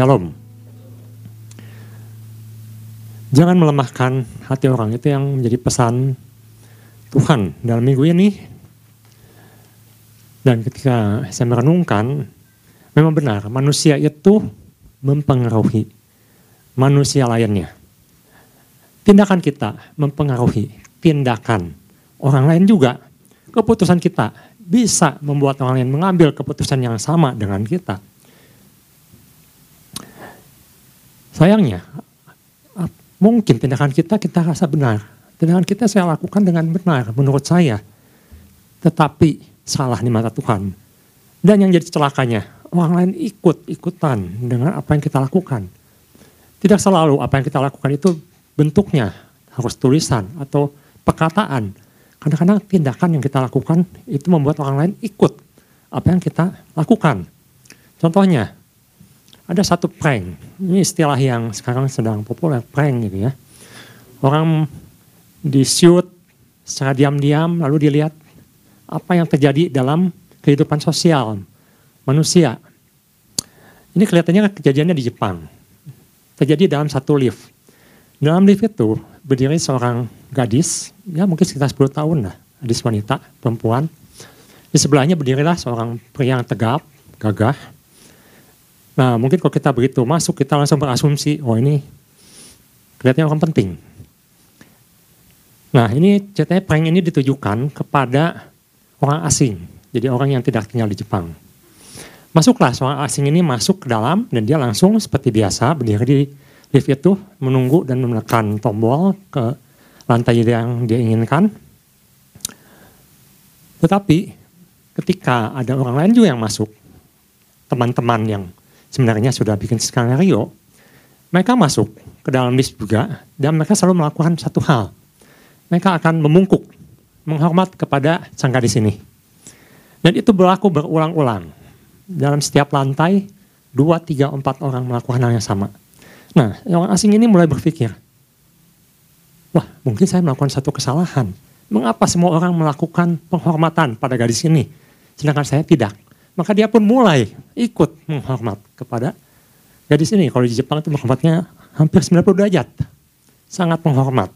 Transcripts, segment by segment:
Shalom. Jangan melemahkan hati orang itu yang menjadi pesan Tuhan dalam minggu ini. Dan ketika saya merenungkan, memang benar manusia itu mempengaruhi manusia lainnya. Tindakan kita mempengaruhi tindakan orang lain juga. Keputusan kita bisa membuat orang lain mengambil keputusan yang sama dengan kita. Sayangnya, mungkin tindakan kita kita rasa benar. Tindakan kita saya lakukan dengan benar menurut saya. Tetapi salah di mata Tuhan. Dan yang jadi celakanya, orang lain ikut-ikutan dengan apa yang kita lakukan. Tidak selalu apa yang kita lakukan itu bentuknya harus tulisan atau perkataan. Kadang-kadang tindakan yang kita lakukan itu membuat orang lain ikut apa yang kita lakukan. Contohnya, ada satu prank. Ini istilah yang sekarang sedang populer, prank gitu ya. Orang di shoot secara diam-diam lalu dilihat apa yang terjadi dalam kehidupan sosial manusia. Ini kelihatannya kejadiannya di Jepang. Terjadi dalam satu lift. Dalam lift itu berdiri seorang gadis, ya mungkin sekitar 10 tahun lah, gadis wanita, perempuan. Di sebelahnya berdirilah seorang pria yang tegap, gagah. Nah mungkin kalau kita begitu masuk, kita langsung berasumsi, oh ini kelihatannya orang penting. Nah ini ceritanya prank ini ditujukan kepada orang asing, jadi orang yang tidak tinggal di Jepang. Masuklah seorang asing ini masuk ke dalam dan dia langsung seperti biasa berdiri di lift itu menunggu dan menekan tombol ke lantai yang dia inginkan. Tetapi ketika ada orang lain juga yang masuk, teman-teman yang sebenarnya sudah bikin skenario, mereka masuk ke dalam lift juga dan mereka selalu melakukan satu hal. Mereka akan memungkuk, menghormat kepada sang gadis ini. Dan itu berlaku berulang-ulang. Dalam setiap lantai, dua, tiga, empat orang melakukan hal yang sama. Nah, orang asing ini mulai berpikir, wah mungkin saya melakukan satu kesalahan. Mengapa semua orang melakukan penghormatan pada gadis ini, sedangkan saya tidak? Maka dia pun mulai ikut menghormat kepada gadis ini. Kalau di Jepang itu menghormatnya hampir 90 derajat. Sangat menghormat.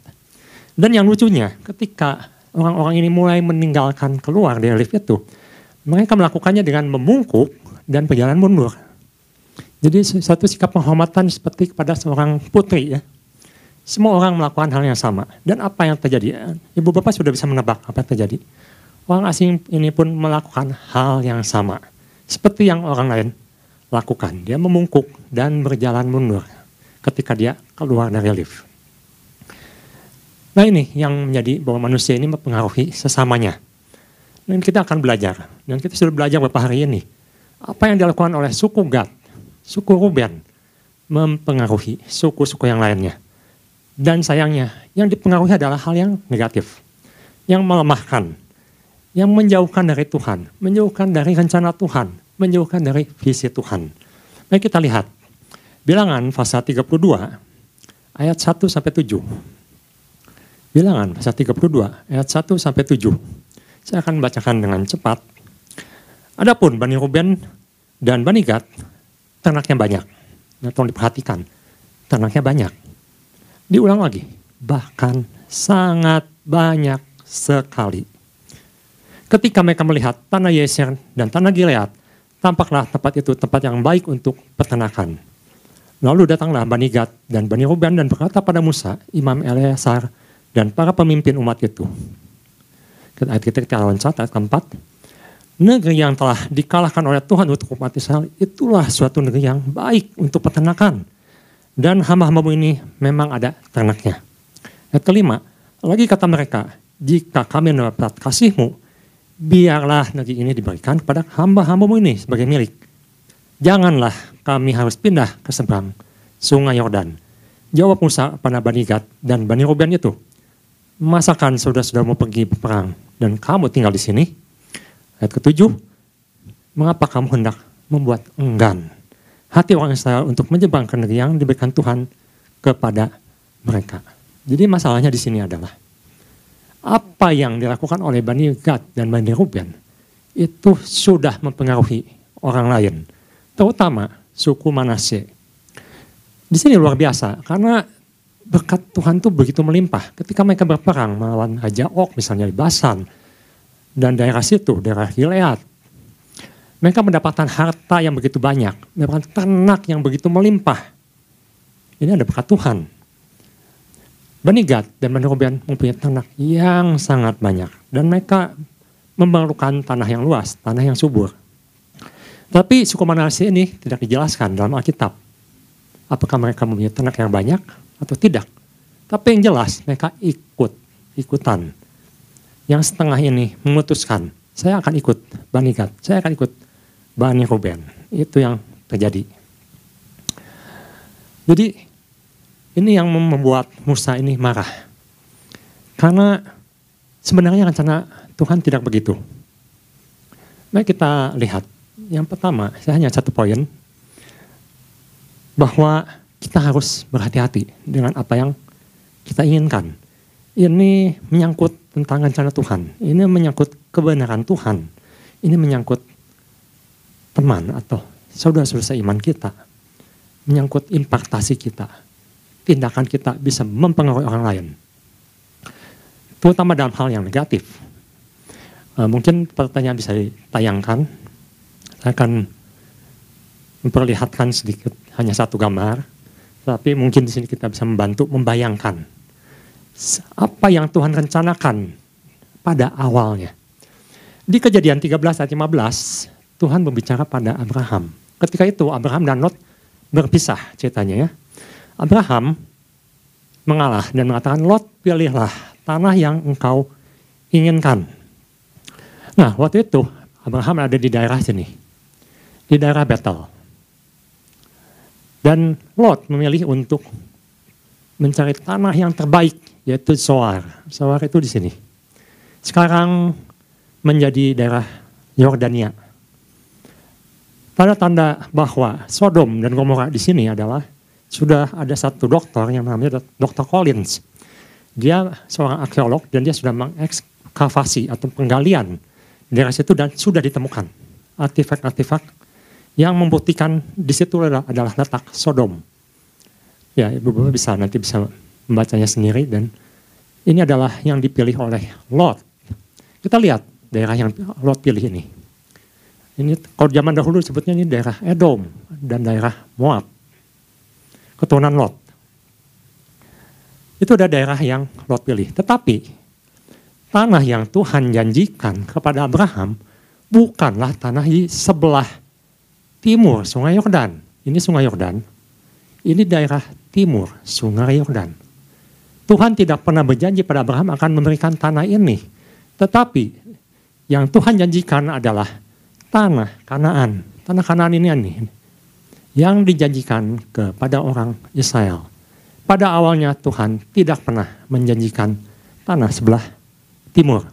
Dan yang lucunya, ketika orang-orang ini mulai meninggalkan keluar dari lift itu, mereka melakukannya dengan membungkuk dan berjalan mundur. Jadi satu sikap penghormatan seperti kepada seorang putri ya. Semua orang melakukan hal yang sama. Dan apa yang terjadi? Ibu bapak sudah bisa menebak apa yang terjadi. Orang asing ini pun melakukan hal yang sama. Seperti yang orang lain lakukan. Dia memungkuk dan berjalan mundur ketika dia keluar dari lift. Nah ini yang menjadi bahwa manusia ini mempengaruhi sesamanya. Dan kita akan belajar. Dan kita sudah belajar beberapa hari ini. Apa yang dilakukan oleh suku Gad suku Ruben mempengaruhi suku-suku yang lainnya. Dan sayangnya, yang dipengaruhi adalah hal yang negatif, yang melemahkan, yang menjauhkan dari Tuhan, menjauhkan dari rencana Tuhan, menjauhkan dari visi Tuhan. Mari kita lihat, bilangan pasal 32, ayat 1 sampai 7. Bilangan pasal 32, ayat 1 sampai 7. Saya akan bacakan dengan cepat. Adapun Bani Ruben dan Bani Gad ternaknya banyak. Nah, tolong diperhatikan, ternaknya banyak. Diulang lagi, bahkan sangat banyak sekali. Ketika mereka melihat tanah Yeser dan tanah Gilead, tampaklah tempat itu tempat yang baik untuk peternakan. Lalu datanglah Bani Gad dan Bani Ruben dan berkata pada Musa, Imam Eleazar, dan para pemimpin umat itu. Ayat kita kita loncat, ayat keempat negeri yang telah dikalahkan oleh Tuhan untuk umat Israel itulah suatu negeri yang baik untuk peternakan. Dan hamba-hambamu ini memang ada ternaknya. Yang kelima, lagi kata mereka, jika kami mendapat kasihmu, biarlah negeri ini diberikan kepada hamba-hambamu ini sebagai milik. Janganlah kami harus pindah ke seberang sungai Yordan. Jawab Musa pada Bani Gad dan Bani Ruben itu, masakan saudara mau pergi berperang dan kamu tinggal di sini? Ayat ketujuh, mengapa kamu hendak membuat enggan hati orang Israel untuk menyeberangkan negeri yang diberikan Tuhan kepada mereka. Jadi masalahnya di sini adalah apa yang dilakukan oleh Bani Gad dan Bani Ruben itu sudah mempengaruhi orang lain, terutama suku Manase Di sini luar biasa karena berkat Tuhan itu begitu melimpah. Ketika mereka berperang melawan Raja Ok misalnya di Basan dan daerah situ, daerah Gilead. Mereka mendapatkan harta yang begitu banyak, mendapatkan ternak yang begitu melimpah. Ini ada berkat Tuhan. Bani Gad dan Bani Ruben mempunyai ternak yang sangat banyak. Dan mereka memerlukan tanah yang luas, tanah yang subur. Tapi suku Manase ini tidak dijelaskan dalam Alkitab. Apakah mereka mempunyai ternak yang banyak atau tidak. Tapi yang jelas mereka ikut, ikutan. Yang setengah ini memutuskan, saya akan ikut Bani Gad, saya akan ikut Bani Ruben. Itu yang terjadi. Jadi ini yang membuat Musa ini marah. Karena sebenarnya rencana Tuhan tidak begitu. Mari kita lihat. Yang pertama, saya hanya satu poin. Bahwa kita harus berhati-hati dengan apa yang kita inginkan. Ini menyangkut tentang rencana Tuhan. Ini menyangkut kebenaran Tuhan. Ini menyangkut teman atau saudara-saudara iman kita. Menyangkut impartasi kita tindakan kita bisa mempengaruhi orang lain. Terutama dalam hal yang negatif. Uh, mungkin pertanyaan bisa ditayangkan. Saya akan memperlihatkan sedikit hanya satu gambar, tapi mungkin di sini kita bisa membantu membayangkan apa yang Tuhan rencanakan pada awalnya. Di kejadian 13 ayat 15, Tuhan berbicara pada Abraham. Ketika itu Abraham dan Lot berpisah ceritanya ya. Abraham mengalah dan mengatakan, Lot pilihlah tanah yang engkau inginkan. Nah waktu itu Abraham ada di daerah sini, di daerah Betel. Dan Lot memilih untuk mencari tanah yang terbaik, yaitu Soar. Soar itu di sini. Sekarang menjadi daerah Yordania. Tanda-tanda bahwa Sodom dan Gomora di sini adalah sudah ada satu dokter yang namanya Dr. Collins. Dia seorang arkeolog dan dia sudah mengekskavasi atau penggalian daerah situ dan sudah ditemukan artefak-artefak yang membuktikan di situ adalah, adalah letak Sodom. Ya, ibu bapak bisa nanti bisa membacanya sendiri dan ini adalah yang dipilih oleh Lot. Kita lihat daerah yang Lot pilih ini. Ini kalau zaman dahulu sebutnya ini daerah Edom dan daerah Moab keturunan Lot. Itu ada daerah yang Lot pilih. Tetapi tanah yang Tuhan janjikan kepada Abraham bukanlah tanah di sebelah timur Sungai Yordan. Ini Sungai Yordan. Ini daerah timur Sungai Yordan. Tuhan tidak pernah berjanji pada Abraham akan memberikan tanah ini. Tetapi yang Tuhan janjikan adalah tanah Kanaan. Tanah Kanaan ini, ini yang dijanjikan kepada orang Israel. Pada awalnya Tuhan tidak pernah menjanjikan tanah sebelah timur.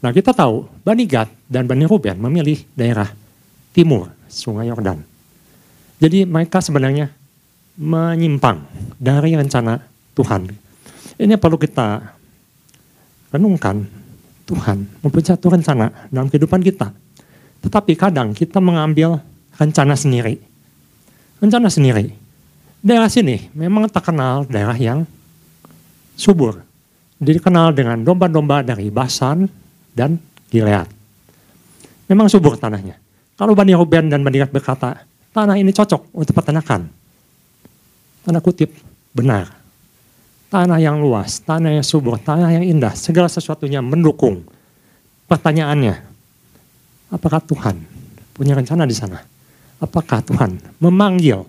Nah kita tahu Bani Gad dan Bani Ruben memilih daerah timur sungai Yordan. Jadi mereka sebenarnya menyimpang dari rencana Tuhan. Ini perlu kita renungkan. Tuhan mempunyai satu rencana dalam kehidupan kita. Tetapi kadang kita mengambil rencana sendiri rencana sendiri. Daerah sini memang terkenal daerah yang subur. Dikenal dengan domba-domba dari Basan dan Gilead. Memang subur tanahnya. Kalau Bani Ruben dan Bani Gad berkata, tanah ini cocok untuk peternakan. Tanda kutip, benar. Tanah yang luas, tanah yang subur, tanah yang indah, segala sesuatunya mendukung. Pertanyaannya, apakah Tuhan punya rencana di sana? Apakah Tuhan memanggil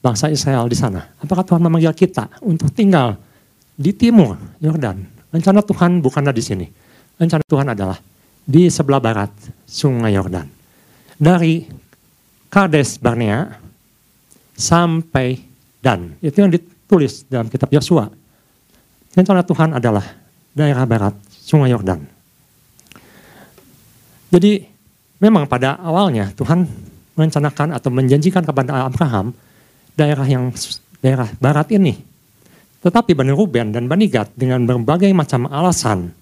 bangsa Israel di sana? Apakah Tuhan memanggil kita untuk tinggal di timur Yordan? Rencana Tuhan bukanlah di sini. Rencana Tuhan adalah di sebelah barat sungai Yordan. Dari Kades Barnea sampai Dan. Itu yang ditulis dalam kitab Yosua. Rencana Tuhan adalah daerah barat sungai Yordan. Jadi memang pada awalnya Tuhan merencanakan atau menjanjikan kepada Abraham daerah yang daerah barat ini. Tetapi Bani Ruben dan Bani Gad dengan berbagai macam alasan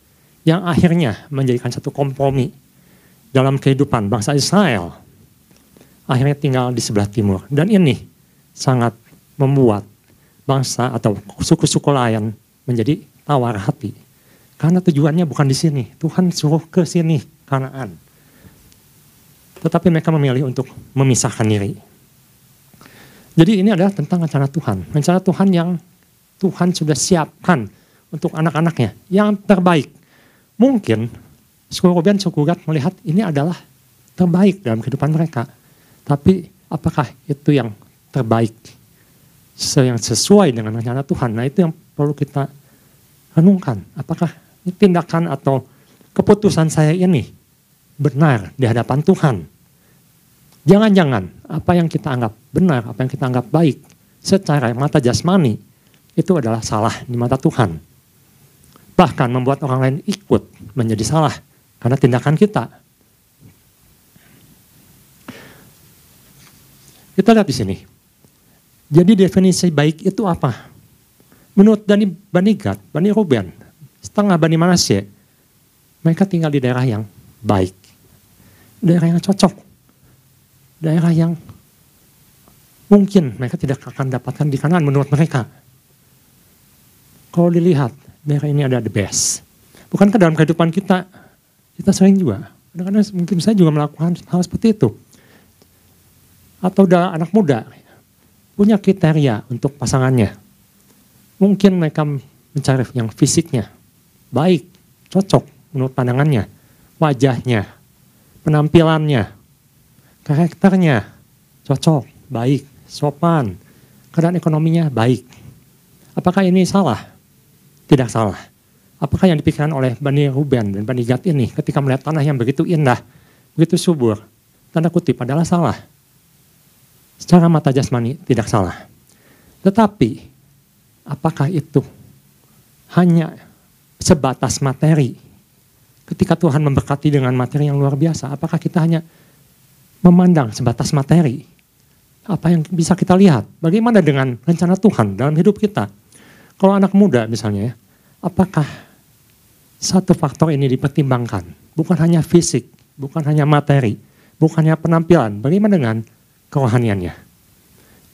yang akhirnya menjadikan satu kompromi dalam kehidupan bangsa Israel. Akhirnya tinggal di sebelah timur. Dan ini sangat membuat bangsa atau suku-suku lain menjadi tawar hati. Karena tujuannya bukan di sini. Tuhan suruh ke sini, Kanaan. Tetapi mereka memilih untuk memisahkan diri. Jadi ini adalah tentang rencana Tuhan. Rencana Tuhan yang Tuhan sudah siapkan untuk anak-anaknya. Yang terbaik. Mungkin suku Ruben, suku melihat ini adalah terbaik dalam kehidupan mereka. Tapi apakah itu yang terbaik? Yang sesuai dengan rencana Tuhan. Nah itu yang perlu kita renungkan. Apakah tindakan atau keputusan saya ini benar di hadapan Tuhan? Jangan-jangan apa yang kita anggap benar, apa yang kita anggap baik secara mata jasmani itu adalah salah di mata Tuhan. Bahkan membuat orang lain ikut menjadi salah karena tindakan kita. Kita lihat di sini. Jadi definisi baik itu apa? Menurut Dani Bani Gad, Bani Ruben, setengah Bani Manasye, mereka tinggal di daerah yang baik. Daerah yang cocok. Daerah yang mungkin mereka tidak akan dapatkan di kanan menurut mereka. Kalau dilihat, daerah ini ada the best. Bukankah dalam kehidupan kita kita sering juga, kadang-kadang mungkin saya juga melakukan hal seperti itu. Atau udah anak muda, punya kriteria untuk pasangannya. Mungkin mereka mencari yang fisiknya, baik, cocok menurut pandangannya, wajahnya, penampilannya, karakternya, cocok, baik, sopan, keadaan ekonominya baik. Apakah ini salah? Tidak salah. Apakah yang dipikirkan oleh Bani Ruben dan Bani Gad ini ketika melihat tanah yang begitu indah, begitu subur, tanda kutip adalah salah. Secara mata jasmani tidak salah. Tetapi apakah itu hanya sebatas materi? Ketika Tuhan memberkati dengan materi yang luar biasa, apakah kita hanya memandang sebatas materi? Apa yang bisa kita lihat? Bagaimana dengan rencana Tuhan dalam hidup kita? Kalau anak muda misalnya, apakah satu faktor ini dipertimbangkan. Bukan hanya fisik, bukan hanya materi, bukan hanya penampilan. Bagaimana dengan kerohaniannya?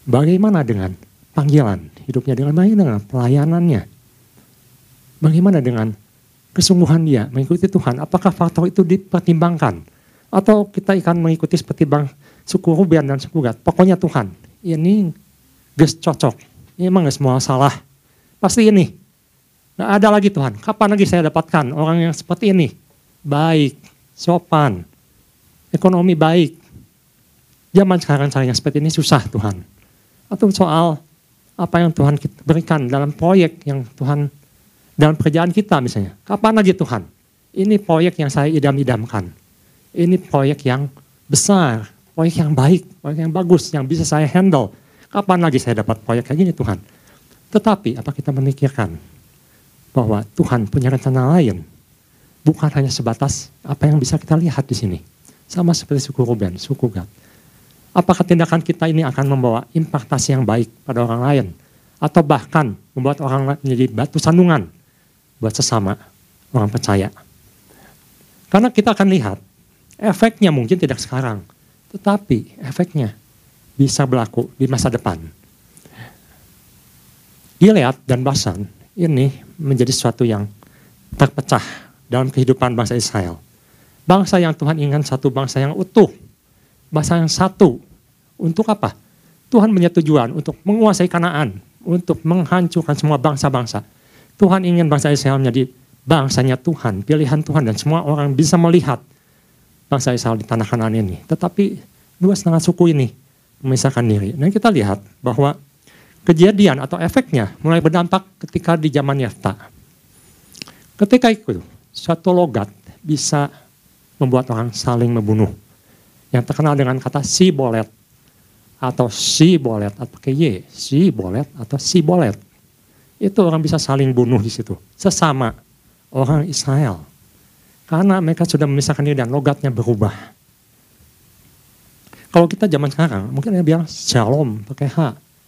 Bagaimana dengan panggilan hidupnya? Dengan bagaimana dengan pelayanannya? Bagaimana dengan kesungguhan dia mengikuti Tuhan? Apakah faktor itu dipertimbangkan? Atau kita akan mengikuti seperti bang suku Ruben dan suku Gad? Pokoknya Tuhan, ini ges cocok. Ini emang gak semua salah. Pasti ini Nggak ada lagi Tuhan. Kapan lagi saya dapatkan orang yang seperti ini? Baik, sopan, ekonomi baik. Zaman sekarang saya seperti ini susah Tuhan. Atau soal apa yang Tuhan berikan dalam proyek yang Tuhan dalam pekerjaan kita misalnya. Kapan lagi Tuhan? Ini proyek yang saya idam-idamkan. Ini proyek yang besar, proyek yang baik, proyek yang bagus, yang bisa saya handle. Kapan lagi saya dapat proyek kayak gini Tuhan? Tetapi apa kita memikirkan bahwa Tuhan punya rencana lain. Bukan hanya sebatas apa yang bisa kita lihat di sini. Sama seperti suku Ruben, suku Gad. Apakah tindakan kita ini akan membawa impaktasi yang baik pada orang lain? Atau bahkan membuat orang menjadi batu sandungan buat sesama orang percaya. Karena kita akan lihat, efeknya mungkin tidak sekarang. Tetapi efeknya bisa berlaku di masa depan. Gilead dan Basan ini menjadi sesuatu yang terpecah dalam kehidupan bangsa Israel. Bangsa yang Tuhan inginkan satu bangsa yang utuh, bangsa yang satu. Untuk apa? Tuhan punya tujuan untuk menguasai Kanaan, untuk menghancurkan semua bangsa-bangsa. Tuhan ingin bangsa Israel menjadi bangsanya Tuhan, pilihan Tuhan dan semua orang bisa melihat bangsa Israel di tanah Kanaan ini. Tetapi dua setengah suku ini memisahkan diri. Dan kita lihat bahwa kejadian atau efeknya mulai berdampak ketika di zaman Yefta. Ketika itu, suatu logat bisa membuat orang saling membunuh. Yang terkenal dengan kata si bolet atau si bolet atau pakai y, si bolet atau si bolet. Itu orang bisa saling bunuh di situ. Sesama orang Israel. Karena mereka sudah memisahkan diri dan logatnya berubah. Kalau kita zaman sekarang, mungkin ada bilang shalom pakai H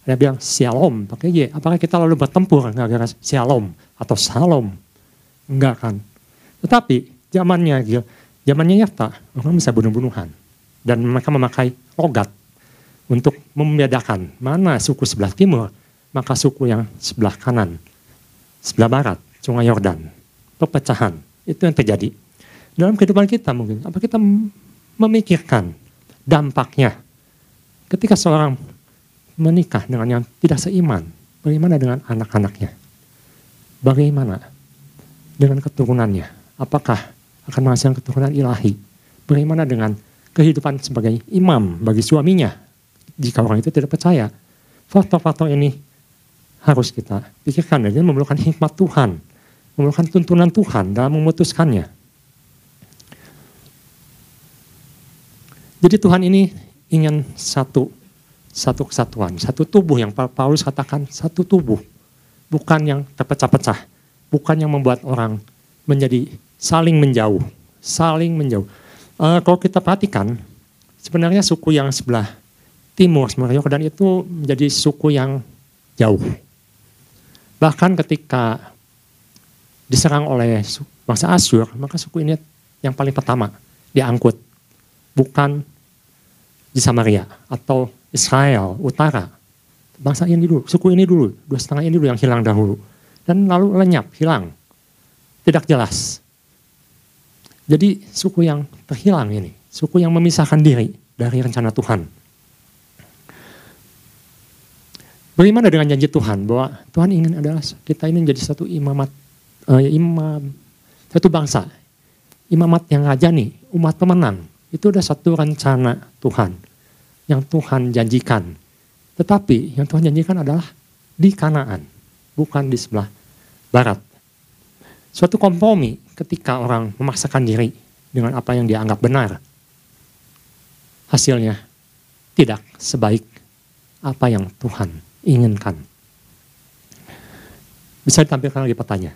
ada bilang shalom pakai Y. Apakah kita lalu bertempur gara-gara shalom atau salam? Enggak kan. Tetapi zamannya gitu, zamannya Yafta, orang bisa bunuh-bunuhan. Dan mereka memakai logat untuk membedakan mana suku sebelah timur maka suku yang sebelah kanan, sebelah barat, sungai Yordan, perpecahan, itu yang terjadi. Dalam kehidupan kita mungkin, apa kita memikirkan dampaknya ketika seorang menikah dengan yang tidak seiman, bagaimana dengan anak-anaknya? Bagaimana dengan keturunannya? Apakah akan menghasilkan keturunan ilahi? Bagaimana dengan kehidupan sebagai imam bagi suaminya? Jika orang itu tidak percaya, faktor-faktor ini harus kita pikirkan dan memerlukan hikmat Tuhan, memerlukan tuntunan Tuhan dalam memutuskannya. Jadi Tuhan ini ingin satu satu kesatuan, satu tubuh yang Paulus katakan satu tubuh, bukan yang terpecah-pecah, bukan yang membuat orang menjadi saling menjauh, saling menjauh. Uh, kalau kita perhatikan, sebenarnya suku yang sebelah timur sebenarnya Yordan itu menjadi suku yang jauh. Bahkan ketika diserang oleh bangsa Asyur, maka suku ini yang paling pertama diangkut, bukan di Samaria atau Israel utara. Bangsa ini dulu, suku ini dulu, dua setengah ini dulu yang hilang dahulu. Dan lalu lenyap, hilang. Tidak jelas. Jadi suku yang terhilang ini, suku yang memisahkan diri dari rencana Tuhan. Bagaimana dengan janji Tuhan bahwa Tuhan ingin adalah kita ini menjadi satu imamat, uh, imam, satu bangsa, imamat yang raja nih, umat pemenang. Itu ada satu rencana Tuhan yang Tuhan janjikan. Tetapi yang Tuhan janjikan adalah di Kanaan, bukan di sebelah barat. Suatu kompromi ketika orang memaksakan diri dengan apa yang dianggap benar. Hasilnya tidak sebaik apa yang Tuhan inginkan. Bisa ditampilkan lagi petanya.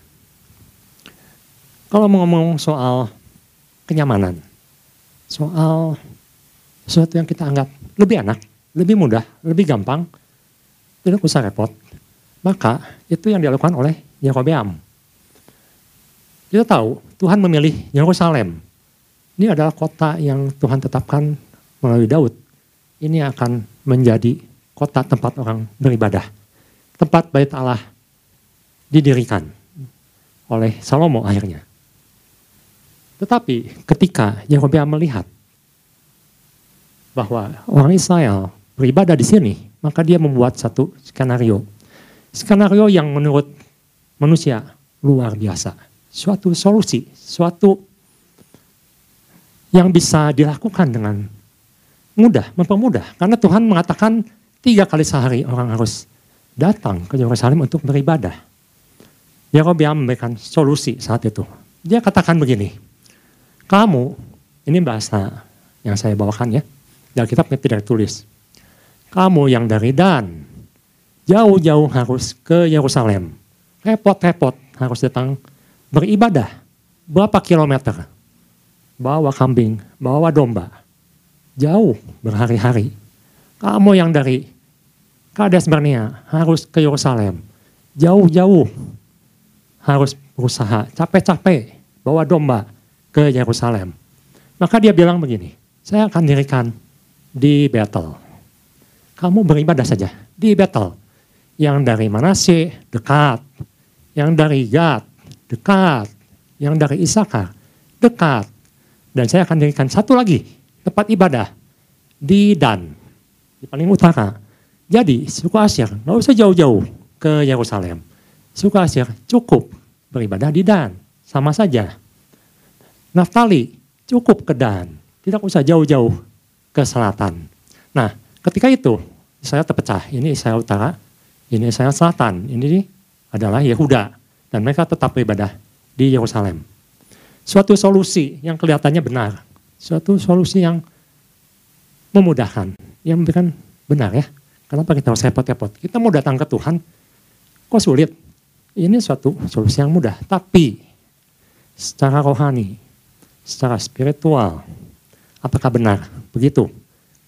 Kalau mau ngomong soal kenyamanan, soal sesuatu yang kita anggap lebih enak, lebih mudah, lebih gampang, tidak usah repot. Maka itu yang dilakukan oleh Yerobeam. Kita tahu Tuhan memilih Yerusalem. Ini adalah kota yang Tuhan tetapkan melalui Daud. Ini akan menjadi kota tempat orang beribadah. Tempat bait Allah didirikan oleh Salomo akhirnya. Tetapi ketika Yerobeam melihat bahwa orang Israel beribadah di sini, maka dia membuat satu skenario. Skenario yang menurut manusia luar biasa. Suatu solusi, suatu yang bisa dilakukan dengan mudah, mempermudah. Karena Tuhan mengatakan tiga kali sehari orang harus datang ke Yerusalem untuk beribadah. Yerobeam memberikan solusi saat itu. Dia katakan begini, kamu, ini bahasa yang saya bawakan ya, dan kita tidak tulis. Kamu yang dari Dan, jauh-jauh harus ke Yerusalem. Repot-repot harus datang beribadah. Berapa kilometer? Bawa kambing, bawa domba. Jauh berhari-hari. Kamu yang dari Kades Barnea harus ke Yerusalem. Jauh-jauh harus berusaha, capek-capek bawa domba ke Yerusalem. Maka dia bilang begini, saya akan dirikan di battle. Kamu beribadah saja di battle. Yang dari Manase dekat, yang dari Gad dekat, yang dari Isakar dekat. Dan saya akan dirikan satu lagi tempat ibadah di Dan, di paling utara. Jadi suku Asyir nggak usah jauh-jauh ke Yerusalem. Suku Asyir cukup beribadah di Dan, sama saja. Naftali cukup ke Dan, tidak usah jauh-jauh ke selatan. Nah, ketika itu saya terpecah. Ini Israel Utara, ini Israel Selatan. Ini adalah Yehuda. Dan mereka tetap beribadah di Yerusalem. Suatu solusi yang kelihatannya benar. Suatu solusi yang memudahkan. Yang memberikan benar ya. Kenapa kita harus repot-repot? Kita mau datang ke Tuhan, kok sulit? Ini suatu solusi yang mudah. Tapi secara rohani, secara spiritual, apakah benar? Begitu.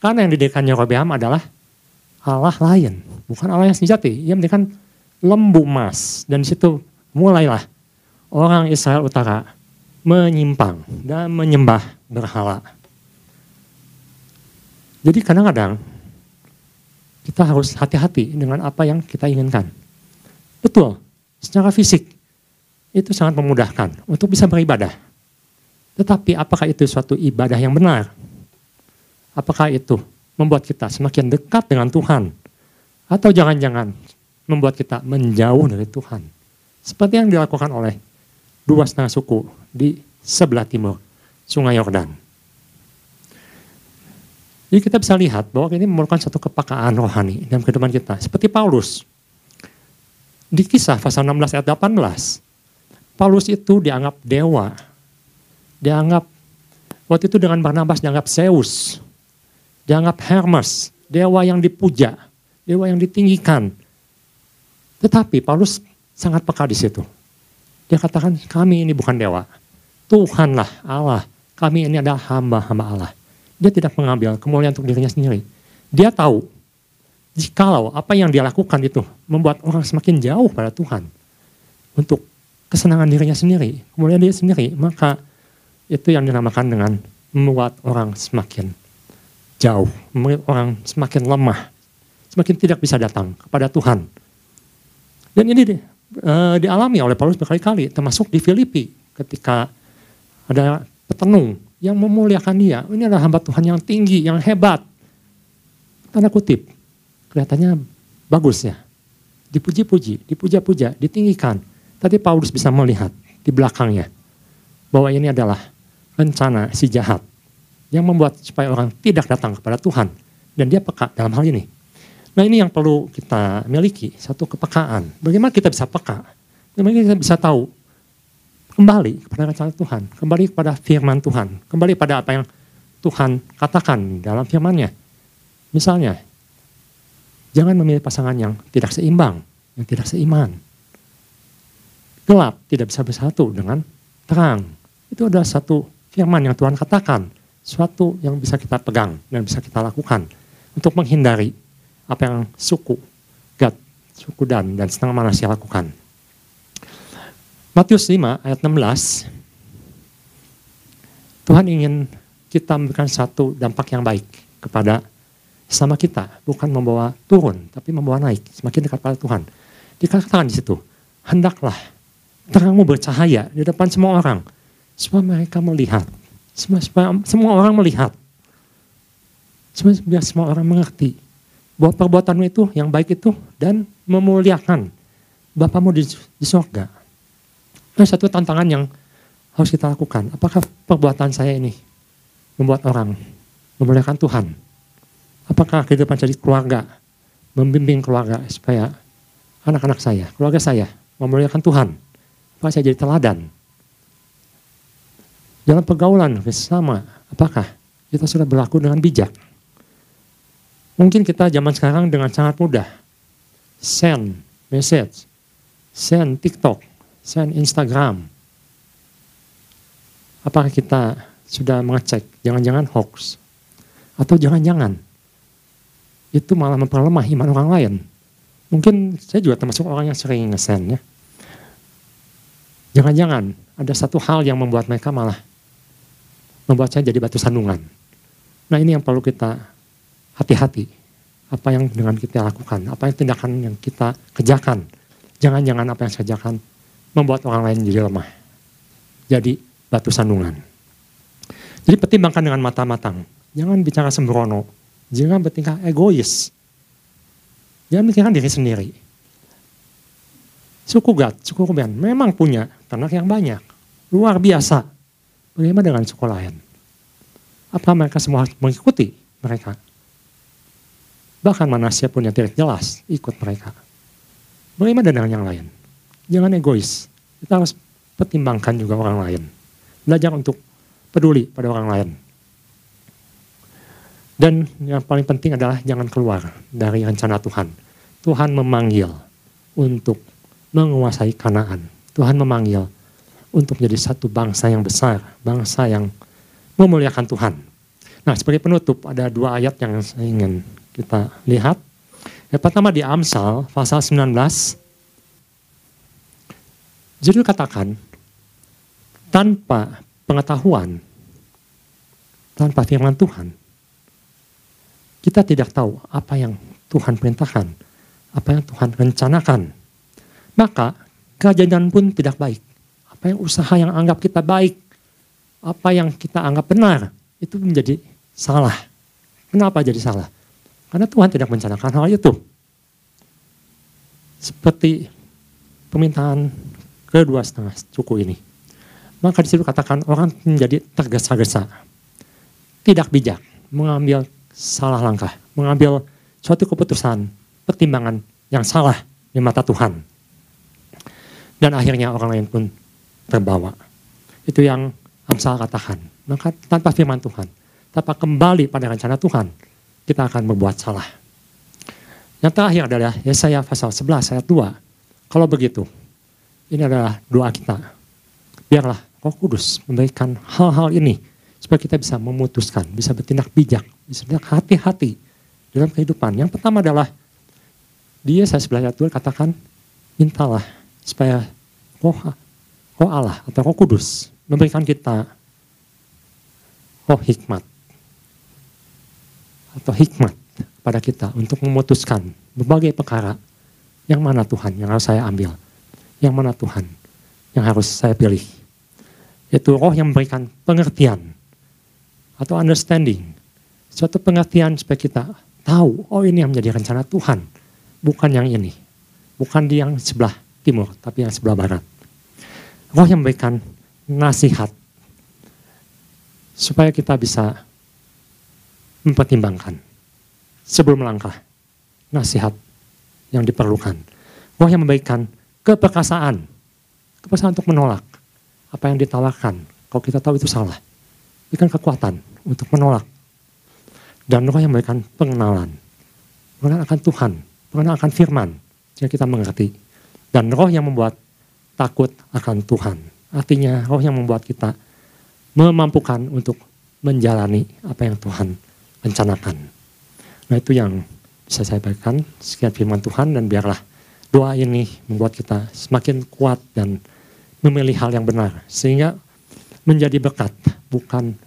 Karena yang didirikan Yerobeam adalah Allah lain, bukan Allah yang sejati. Ia mendirikan lembu emas dan situ mulailah orang Israel Utara menyimpang dan menyembah berhala. Jadi kadang-kadang kita harus hati-hati dengan apa yang kita inginkan. Betul, secara fisik itu sangat memudahkan untuk bisa beribadah. Tetapi apakah itu suatu ibadah yang benar? Apakah itu membuat kita semakin dekat dengan Tuhan? Atau jangan-jangan membuat kita menjauh dari Tuhan? Seperti yang dilakukan oleh dua setengah suku di sebelah timur Sungai Yordan. Jadi kita bisa lihat bahwa ini memerlukan satu kepakaan rohani dalam kehidupan kita. Seperti Paulus. Di kisah pasal 16 ayat 18. Paulus itu dianggap dewa. Dianggap, waktu itu dengan Barnabas dianggap Zeus. Dianggap Hermes, dewa yang dipuja. Dewa yang ditinggikan. Tetapi Paulus sangat peka di situ. Dia katakan kami ini bukan dewa. Tuhanlah Allah. Kami ini adalah hamba-hamba Allah dia tidak mengambil kemuliaan untuk dirinya sendiri. Dia tahu jikalau apa yang dia lakukan itu membuat orang semakin jauh pada Tuhan untuk kesenangan dirinya sendiri, kemuliaan dia sendiri, maka itu yang dinamakan dengan membuat orang semakin jauh, membuat orang semakin lemah, semakin tidak bisa datang kepada Tuhan. Dan ini di, uh, dialami oleh Paulus berkali-kali, termasuk di Filipi ketika ada petenung yang memuliakan dia. Ini adalah hamba Tuhan yang tinggi, yang hebat. Tanda kutip, kelihatannya bagus ya. Dipuji-puji, dipuja-puja, ditinggikan. Tapi Paulus bisa melihat di belakangnya bahwa ini adalah rencana si jahat yang membuat supaya orang tidak datang kepada Tuhan. Dan dia peka dalam hal ini. Nah ini yang perlu kita miliki, satu kepekaan. Bagaimana kita bisa peka? Bagaimana kita bisa tahu kembali kepada rencana Tuhan, kembali kepada firman Tuhan, kembali pada apa yang Tuhan katakan dalam firman-Nya. Misalnya, jangan memilih pasangan yang tidak seimbang, yang tidak seiman. Gelap tidak bisa bersatu dengan terang. Itu adalah satu firman yang Tuhan katakan, suatu yang bisa kita pegang dan bisa kita lakukan untuk menghindari apa yang suku, Gad, suku Dan, dan setengah manusia lakukan. Matius 5 ayat 16, Tuhan ingin kita memberikan satu dampak yang baik kepada sama kita, bukan membawa turun, tapi membawa naik, semakin dekat pada Tuhan. Dikatakan di situ, hendaklah terangmu bercahaya di depan semua orang, supaya mereka melihat, supaya, supaya semua orang melihat, supaya biar semua orang mengerti bahwa perbuatanmu itu yang baik itu dan memuliakan Bapamu di, di surga. Nah, satu tantangan yang harus kita lakukan. Apakah perbuatan saya ini membuat orang memuliakan Tuhan? Apakah kehidupan jadi keluarga, membimbing keluarga supaya anak-anak saya, keluarga saya memuliakan Tuhan? Apakah saya jadi teladan? Dalam pergaulan sama, apakah kita sudah berlaku dengan bijak? Mungkin kita zaman sekarang dengan sangat mudah send message, send TikTok, send Instagram. Apakah kita sudah mengecek jangan-jangan hoax? Atau jangan-jangan itu malah memperlemah iman orang lain? Mungkin saya juga termasuk orang yang sering nge-send ya. Jangan-jangan ada satu hal yang membuat mereka malah membuat saya jadi batu sandungan. Nah ini yang perlu kita hati-hati. Apa yang dengan kita lakukan, apa yang tindakan yang kita kerjakan. Jangan-jangan apa yang saya kerjakan membuat orang lain jadi lemah. Jadi batu sandungan. Jadi pertimbangkan dengan mata matang. Jangan bicara sembrono. Jangan bertingkah egois. Jangan mikirkan diri sendiri. Suku Gad, suku Ruben memang punya ternak yang banyak. Luar biasa. Bagaimana dengan suku lain? Apa mereka semua mengikuti mereka? Bahkan Manasya pun yang tidak jelas ikut mereka. Bagaimana dengan yang lain? jangan egois. Kita harus pertimbangkan juga orang lain. Belajar untuk peduli pada orang lain. Dan yang paling penting adalah jangan keluar dari rencana Tuhan. Tuhan memanggil untuk menguasai Kanaan. Tuhan memanggil untuk menjadi satu bangsa yang besar, bangsa yang memuliakan Tuhan. Nah, sebagai penutup ada dua ayat yang saya ingin kita lihat. Yang pertama di Amsal pasal 19 jadi katakan, tanpa pengetahuan, tanpa firman Tuhan, kita tidak tahu apa yang Tuhan perintahkan, apa yang Tuhan rencanakan, maka kejadian pun tidak baik. Apa yang usaha yang anggap kita baik, apa yang kita anggap benar, itu menjadi salah. Kenapa jadi salah? Karena Tuhan tidak merencanakan hal itu. Seperti permintaan kedua setengah suku ini. Maka di situ katakan orang menjadi tergesa-gesa. Tidak bijak, mengambil salah langkah, mengambil suatu keputusan, pertimbangan yang salah di mata Tuhan. Dan akhirnya orang lain pun terbawa. Itu yang Amsal katakan. Maka tanpa firman Tuhan, tanpa kembali pada rencana Tuhan, kita akan membuat salah. Yang terakhir adalah Yesaya pasal 11 ayat 2. Kalau begitu, ini adalah doa kita. Biarlah Roh Kudus memberikan hal-hal ini supaya kita bisa memutuskan, bisa bertindak bijak, bisa bertindak hati-hati dalam kehidupan. Yang pertama adalah dia saya sebelah ayat 2 katakan mintalah supaya roh, roh Allah atau roh kudus memberikan kita roh hikmat. Atau hikmat pada kita untuk memutuskan berbagai perkara. Yang mana Tuhan yang harus saya ambil, yang mana Tuhan yang harus saya pilih. Itu roh yang memberikan pengertian atau understanding, suatu pengertian supaya kita tahu, oh ini yang menjadi rencana Tuhan, bukan yang ini, bukan di yang sebelah timur, tapi yang sebelah barat. Roh yang memberikan nasihat, supaya kita bisa mempertimbangkan sebelum melangkah nasihat yang diperlukan. Roh yang memberikan keperkasaan, keperkasaan untuk menolak apa yang ditawarkan. Kalau kita tahu itu salah, berikan kekuatan untuk menolak. Dan roh yang memberikan pengenalan, pengenalan akan Tuhan, pengenalan akan firman, jika kita mengerti. Dan roh yang membuat takut akan Tuhan. Artinya roh yang membuat kita memampukan untuk menjalani apa yang Tuhan rencanakan. Nah itu yang bisa saya bagikan. Sekian firman Tuhan dan biarlah doa ini membuat kita semakin kuat dan memilih hal yang benar. Sehingga menjadi berkat, bukan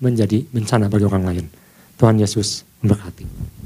menjadi bencana bagi orang lain. Tuhan Yesus memberkati.